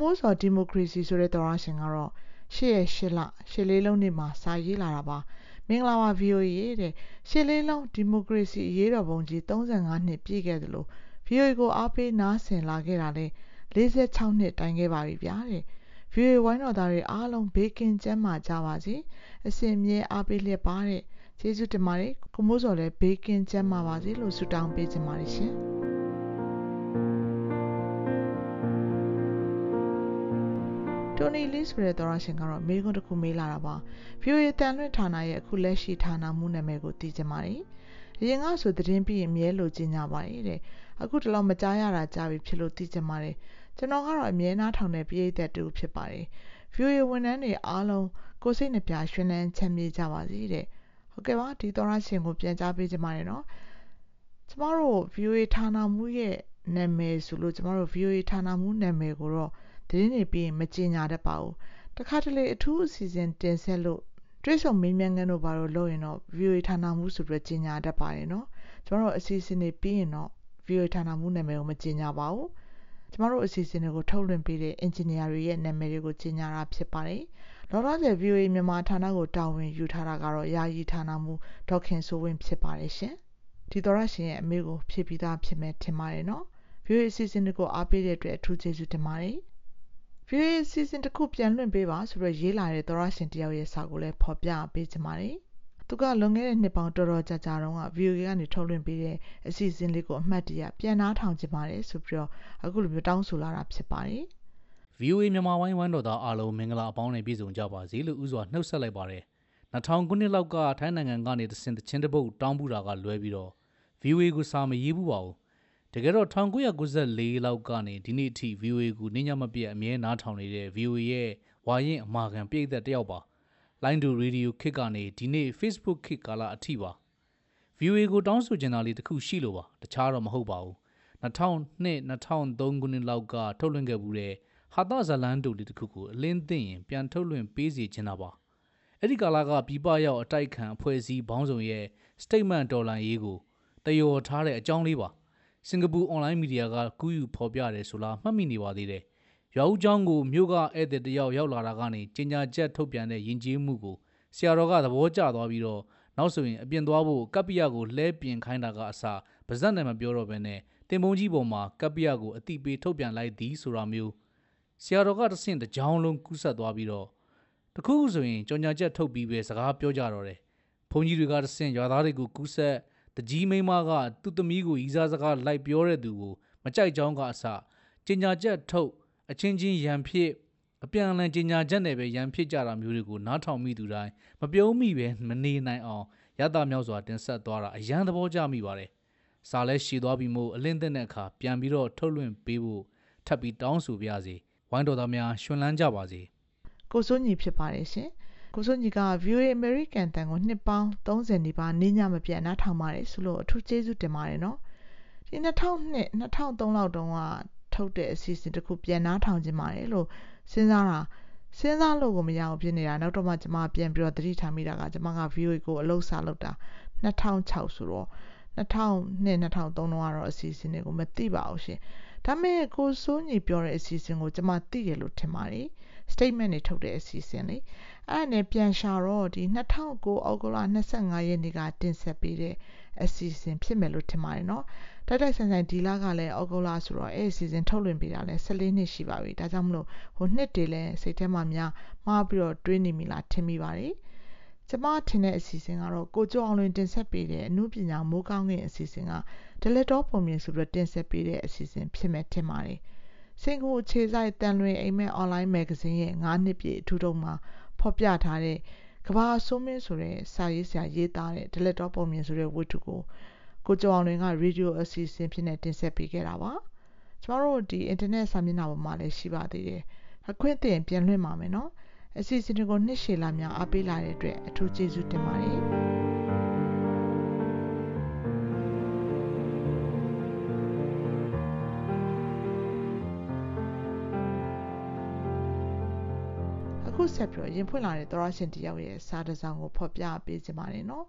မိုးစော်ဒီမိုကရေစီဆိုတဲ့တော်ရရှင်ကတော့ရှေ့ရဲ့ရှစ်လရှစ်လေးလုံးနေမှာစာရေးလာတာပါမင်္ဂလာပါ VOA တဲ့ရှစ်လေးလုံးဒီမိုကရေစီအရေးတော်ပုံကြီး35နှစ်ပြည့်ခဲ့တယ်လို့ VOA ကိုအားပေးနားဆင်လာခဲ့တာလဲ46နှစ်တိုင်ခဲ့ပါပြီဗျာတဲ့ VOA ဝိုင်းတော်သားတွေအားလုံးဘေးကင်းကျန်းမာကြပါစေအစဉ်မြဲအားပေးလျက်ပါတဲ့ကျေးဇူးတင်ပါတယ်ကိုမိုးစော်လည်းဘေးကင်းကျန်းမာပါစေလို့ဆုတောင်းပေးချင်ပါတယ်ရှင် တိုနီလီဆိုတဲ့သောရရှင်ကတော့မေးခွန်းတစ်ခုမေးလာတာပါ VOA တန်လွင့်ဌာနရဲ့အခုလက်ရှိဌာနမှုနာမည်ကိုသိချင်ပါတယ်အရင်ကဆိုသတင်းပြီးရင်မြဲလို့ကြီးညာပါတယ်တဲ့အခုတလောက်မကြားရတာကြားပြီဖြစ်လို့သိချင်ပါတယ်ကျွန်တော်ကတော့အမြဲနားထောင်တဲ့ပြည်သက်တူဖြစ်ပါတယ် VOA ဝန်ထမ်းတွေအားလုံးကိုစိတ်နှပြရွှင်လန်းချမ်းမြေ့ကြပါစေတဲ့ဟုတ်ကဲ့ပါဒီသောရရှင်ကိုပြန်ကြားပေးချင်ပါတယ်နော်ကျမတို့ VOA ဌာနမှုရဲ့နာမည်ဆိုလို့ကျမတို့ VOA ဌာနမှုနာမည်ကိုတော့ သတင်းတွေပြီးရင်မကြင်ညာတတ်ပါဘူးတခါတလေအထူးအစီအစဉ်တင်ဆက်လို့တွဲဆုံမင်းမြန်ငန်းတို့ဘာလို့လုပ်ရင်တော့ VOA ဌာနမှုဆိုပြီးကြင်ညာတတ်ပါတယ်နော်ကျွန်တော်တို့အစီအစဉ်တွေပြီးရင်တော့ VOA ဌာနမှုနာမည်ကိုမကြင်ညာပါဘူးကျမတို့အစီအစဉ်တွေကိုထုတ်လွှင့်ပေးတဲ့ engineer တွေရဲ့နာမည်တွေကိုကြီးညာတာဖြစ်ပါတယ်။လောလောဆယ် VOA မြန်မာဌာနကိုတာဝန်ယူထားတာကတော့ယာယီဌာနမှဒေါခင်စိုးဝင်းဖြစ်ပါတယ်ရှင်။ဒီတော်ရရှင်ရဲ့အမေကိုဖြည့်ပြီးသားဖြစ်မယ်ထင်ပါတယ်နော်။ VOA အစီအစဉ်တွေကိုအားပေးတဲ့အတွက်အထူးကျေးဇူးတင်ပါတယ်။ VOA စီစဉ်တစ်ခုပြန်လွှင့်ပေးပါဆိုတော့ရေးလာတဲ့သောရရှင်တယောက်ရဲ့စာကိုလည်းဖော်ပြပေးချင်ပါတယ်။သူကလွန်ခဲ့တဲ့နှစ်ပေါင်းတော်တော်ကြာကြာတုန်းက VOA ကနေထုတ်လွှင့်ပေးတဲ့အစီအစဉ်လေးကိုအမှတ်တရပြန်နှားထောင်ချင်ပါတယ်ဆိုပြီးတော့အခုလိုမျိုးတောင်းဆိုလာတာဖြစ်ပါတယ်။ VOA မြန်မာဝိုင်းဝန်းတော်သားအားလုံးမင်္ဂလာအပေါင်းနဲ့ပြည့်စုံကြပါစေလို့ဥစွာနှုတ်ဆက်လိုက်ပါတယ်။2000ခုနှစ်လောက်ကထိုင်းနိုင်ငံကနေတဆင်တချင်းတပုတ်တောင်းပူတာကလွဲပြီးတော့ VOA ကိုစာမရေးဘူးပါဘူး တကယ်တော့1994လောက်ကနေဒီနေ့အထိ VOA ကိုနေညမပြတ်အမြဲနားထောင်နေတဲ့ VOA ရဲ့ဝါရင်အမာခံပြည့်သက်တယောက်ပါလိုင်းဒူရေဒီယိုခစ်ကနေဒီနေ့ Facebook ခစ်ကာလာအထိပါ VOA ကိုတောင်းဆိုချင်တာလေးတခုရှိလို့ပါတခြားတော့မဟုတ်ပါဘူး2002 2003ခုနှစ်လောက်ကထုတ်လွှင့်ခဲ့မှုတဲ့ဟာသဇလန်တူလေးတခုကိုအလင်းသိရင်ပြန်ထုတ်လွှင့်ပေးစီချင်တာပါအဲ့ဒီကာလာကပြပရောက်အတိုက်ခံအဖွဲ့အစည်းဘောင်းဆောင်ရဲ့ statement တော်လန်ရေးကိုတယောထားတဲ့အကြောင်းလေးပါ စင်ကာပူအွန်လိုင်းမီဒီယာကကူးယူဖော်ပြတယ်ဆိုလားမှတ်မိနေပါသေးတယ်ရွာဦးကျောင်းကိုမြို့ကဧည့်သည်တယောက်ရောက်လာတာကနေကျင်ညာချက်ထုတ်ပြန်တဲ့ယဉ်ကျေးမှုကိုဆရာတော်ကသဘောကျသွားပြီးတော့နောက်ဆိုရင်အပြင်သွားဖို့ကပ္ပိယကိုလှဲပြင်ခိုင်းတာကအစပါဇက်နဲ့မပြောတော့ဘဲနဲ့တင်ပုံကြီးပေါ်မှာကပ္ပိယကိုအတိပေးထုတ်ပြန်လိုက်သည်ဆိုတာမျိုးဆရာတော်ကတဆင့်တကြောင်လုံးကူးဆက်သွားပြီးတော့တခုခုဆိုရင်ကြောင်ညာချက်ထုတ်ပြီးပဲစကားပြောကြတော့တယ်ဘုန်းကြီးတွေကတဆင့်ရွာသားတွေကိုကူးဆက် တကြီးမိမကသူ့သမီးကိုဤစားစကားလိုက်ပြောတဲ့သူကိုမကြိုက်ကြောင်းကအစကျင်ညာချက်ထုတ်အချင်းချင်းရန်ဖြစ်အပြန်အလှန်ကျင်ညာချက်နဲ့ပဲရန်ဖြစ်ကြတာမျိုးတွေကိုနားထောင်မိသူတိုင်းမပြုံးမိပဲမနေနိုင်အောင်ရတာမြောက်စွာတင်ဆက်သွားတာအရန်သဘောကျမိပါတယ်။စာလဲရှည်သွားပြီးမို့အလင်းတဲ့တဲ့အခါပြန်ပြီးတော့ထုတ်လွှင့်ပေးဖို့ထပ်ပြီးတောင်းဆိုပါရစေ။ဝိုင်းတော်သားများရှင်လန်းကြပါစေ။ကိုစိုးညီဖြစ်ပါတယ်ရှင်။ ကိုစိုးညီက VOA American တန်ကိုနှစ်ပေါင်း30နီးပါးနေညမပြတ်နားထောင်ပါတယ်ဆိုလို့အထူးကျေးဇူးတင်ပါတယ်နော်။ဒီ2002 2003လောက်တုန်းကထုတ်တဲ့အစီအစဉ်တစ်ခုပြန်နားထောင်ခြင်းပါတယ်လို့စဉ်းစားတာစဉ်းစားလို့ကိုမရအောင်ဖြစ်နေတာနောက်တော့မှကျွန်မပြန်ပြီးတော့သတိထားမိတာကကျွန်မက VOA ကိုအလုပ်စာလုပ်တာ2006ဆိုတော့2002 2003တုန်းကတော့အစီအစဉ်တွေကိုမသိပါဘူးရှင်ဒါမဲ့ကိုစိုးညီပြောတဲ့အစီအစဉ်ကိုကျွန်မသိတယ်လို့ထင်ပါတယ် statement တွေထုတ်တဲ့အစီအစဉ်လေး အဲ့ဒါနဲ့ပြန်ရှာတော့ဒီ2009အောက်တိုဘာ25ရက်နေ့ကတင်ဆက်ပေးတဲ့အစီအစဉ်ဖြစ်မယ်လို့ထင်ပါတယ်နော်တိုက်တိုက်ဆိုင်ဆိုင်ဒီလကလည်းအောက်တိုဘာဆိုတော့အဲ့အစီအစဉ်ထုတ်လွှင့်ပေးတာလည်း14နှစ်ရှိပါပြီဒါကြောင့်မလို့ဟိုနှစ်တည်းလဲစိတ်ထဲမှာများမှားပြီးတော့တွေးနေမိလားထင်မိပါတယ်ကျမထင်တဲ့အစီအစဉ်ကတော့ကိုကျော်အောင်လွင်တင်ဆက်ပေးတဲ့အမှုပညာမိုးကောင်းကင်အစီအစဉ်ကဒလက်တော်ပုံမြင်ဆိုပြီးတင်ဆက်ပေးတဲ့အစီအစဉ်ဖြစ်မယ်ထင်ပါတယ်စင်ကာပူခြေဆိုင်တန်လွင်အိမ်မက်အွန်လိုင်းမဂ္ဂဇင်းရဲ့9နှစ်ပြည့်အထူးတုံးမှာ ဖော်ပြထားတဲ့ကဘာဆိုးမင်းဆိုတဲ့စာရေးဆရာရေးသားတဲ့ဒလက်တော်ပုံမြင်ဆိုတဲ့ဝတ္ထုကိုကိုကျော်အောင်လွင်ကရေဒီယိုအစီအစဉ်ဖြစ်နေတင်ဆက်ပေးခဲ့တာပါကျကျမတို့ဒီ internet စာမျက်နှာပေါ်မှာလည်းရှိပါသေးတယ်အခွင့်အရေးပြန်လွှင့်ပါမယ်နော်အစီအစဉ်တွေကိုနှစ်ရှည်လာများအားပေးလာတဲ့အတွက်အထူးကျေးဇူးတင်ပါတယ် ဆက်ပြီးရင်ဖွင့်လာတဲ့သောရရှင်တယောက်ရဲ့စာတစ်စောင်ကိုဖော်ပြပေးချင်ပါတယ်နော်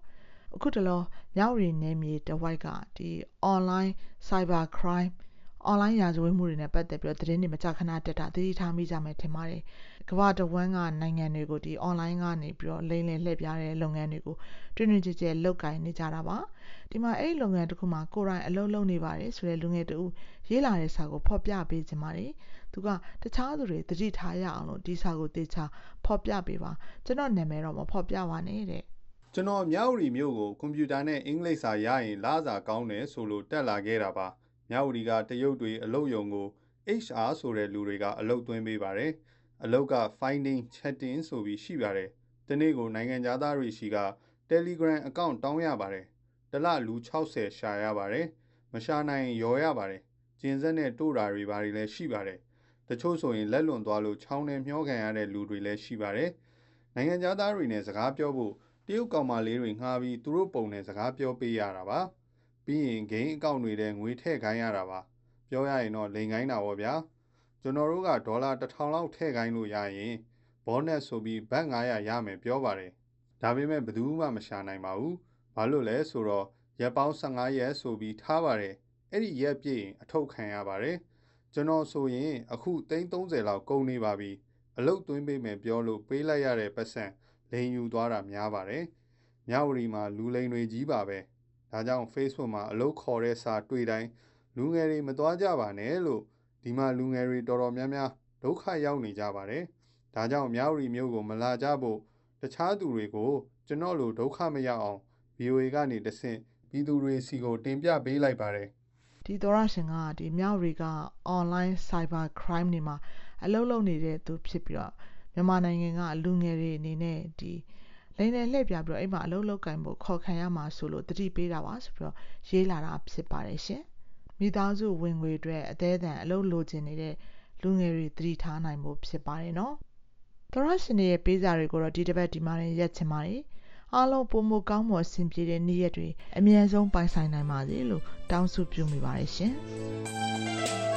အခုတလောမြောက်ရီနယ်မြေတဝိုက်ကဒီ online cyber crime online ရာဇဝတ်မှုတွေနဲ့ပတ်သက်ပြီးတော့သတင်းတွေမကြာခဏတက်တာသတိထားမိကြမယ်ထင်ပါတယ်။ ကမ္ဘာတဝန်းကနိုင်ငံတွေကိုဒီ online ကနေပြီးတော့လိမ့်လည်လှည့်ပြတဲ့လုပ်ငန်းတွေကိုတွင်တွင်ကြဲကြဲလုပ်ကိုင်နေကြတာပါ။ဒီမှာအဲ့ဒီလုပ်ငန်းတစ်ခုမှာကိုယ်တိုင်အလုပ်လုပ်နေပါတယ်ဆိုတဲ့လူငယ်တူရေးလာတဲ့စာကိုဖော်ပြပေးခြင်းပါတယ်။သူကတခြားသူတွေသတိထားရအောင်လို့ဒီစာကိုတေချာဖော်ပြပေးပါ။ကျွန်တော်နာမည်တော့မဖော်ပြပါနဲ့တဲ့။ကျွန်တော်မြောက်ရီမျိုးကိုကွန်ပျူတာနဲ့အင်္ဂလိပ်စာရရင် လာစာကောင်းတယ်ဆိုလို့တက်လာခဲ့တာပါ။မြဝတီကတရုတ်တွေအလုပ်ယုံကို HR ဆိုတဲ့လူတွေကအလုပ်သွင်းပေးပါတယ်။ အလုပ်က finding chatting ဆိုပြီးရှိပါတယ်။ဒီနေ့ကိုနိုင်ငံသားတွေရှိက Telegram account တောင်းရပါတယ်။တလလူ60ရှာရပါတယ်။မရှာနိုင်ရော်ရပါတယ်။ကျင်ဆက်နဲ့တို့တာတွေဘာတွေလည်းရှိပါတယ်။တချို့ဆိုရင်လက်လွန်သွားလို့ချောင်းနဲ့မျောခံရတဲ့လူတွေလည်းရှိပါတယ်။နိုင်ငံသားတွေနဲ့စကားပြောဖို့တရုတ်ကောင်မလေးတွေငှားပြီးသူတို့ပုံနဲ့စကားပြောပေးရတာပါ။ပြီးရင်ဂိမ်းအကောင့်တွေထဲငွေထည့်ခိုင်းရတာပါပြောရရင်တော့လိန်ခိုင်းတာပေါ့ဗျာ ကျွန်တော်တို့ကဒေါ်လာ1000လောက်ထည့်ခိုင်းလို့ရရင်ဘောနက်ဆိုပြီးဘတ်900ရမယ်ပြောပါတယ်ဒါပေမဲ့ဘယ်သူမှမရှာနိုင်ပါဘူးဘာလို့လဲဆိုတော့ရက်ပေါင်း15ရက်ဆိုပြီးထားပါတယ်အဲ့ဒီရက်ပြည့်ရင်အထုတ်ခံရပါတယ်ကျွန်တော်ဆိုရင်အခု330လောက်ကုန်နေပါပြီအလုတ်သွင်းပေးမယ်ပြောလို့ပေးလိုက်ရတဲ့ပတ်စံလိန်ယူသွားတာများပါတယ်မြဝတီမှာလူလိန်တွေကြီးပါပဲဒါကြောင့် Facebook မှာအလုပ်ခေါ်တဲ့စာတွေ့တိုင်းလူငယ်တွေမသွားကြပါနဲ့လို့ ဒီမှာလူငယ်တွေတော်တော်များများဒုက္ခရောက်နေကြပါတယ်။ဒါကြောင့်မြောက်ရီမျိုးကို မလာကြဖို့တခြားသူတွေကိုကျွန်တော်လိုဒုက္ခမရောက်အောင် VOA ကနေတဆင့်ပြည်သူတွေစီကိုတင်ပြပေးလိုက်ပါတယ်။ဒီသောရရှင်ကဒီမြောက်ရီက online cyber crime တွေမှာအလုပ်လုပ်နေတဲ့သူဖြစ်ပြီးတော့မြန်မာနိုင်ငံကလူငယ်တွေအနေနဲ့ဒီလိန်တယ်လှည့်ပြပြီးတော့အိမ်မှာအလုပ်လုပ်ကင်ဖို့ခေါ်ခံရမှာဆိုလို့တတိပေးတာပါဆိုပြီးတော့ရေးလာတာဖြစ်ပါတယ်ရှင် မိသားစုဝင်ငွေအတွက်အသေးအံအလုပ်လိုချင်နေတဲ့လူငယ်တွေတတိထားနိုင်ဖို့ဖြစ်ပါတယ်နော်သရရှင်ရဲ့ပေးစာတွေကိုတော့ဒီတစ်ပတ်ဒီမှာရင်ရက်ချင်ပါတယ်အားလုံးပုံမကောင်းမွန်အဆင်ပြေတဲ့နေ့ရက်တွေအမြဲဆုံးပိုင်ဆိုင်နိုင်ပါစေလို့တောင်းဆုပြုမိပါတယ်ရှင်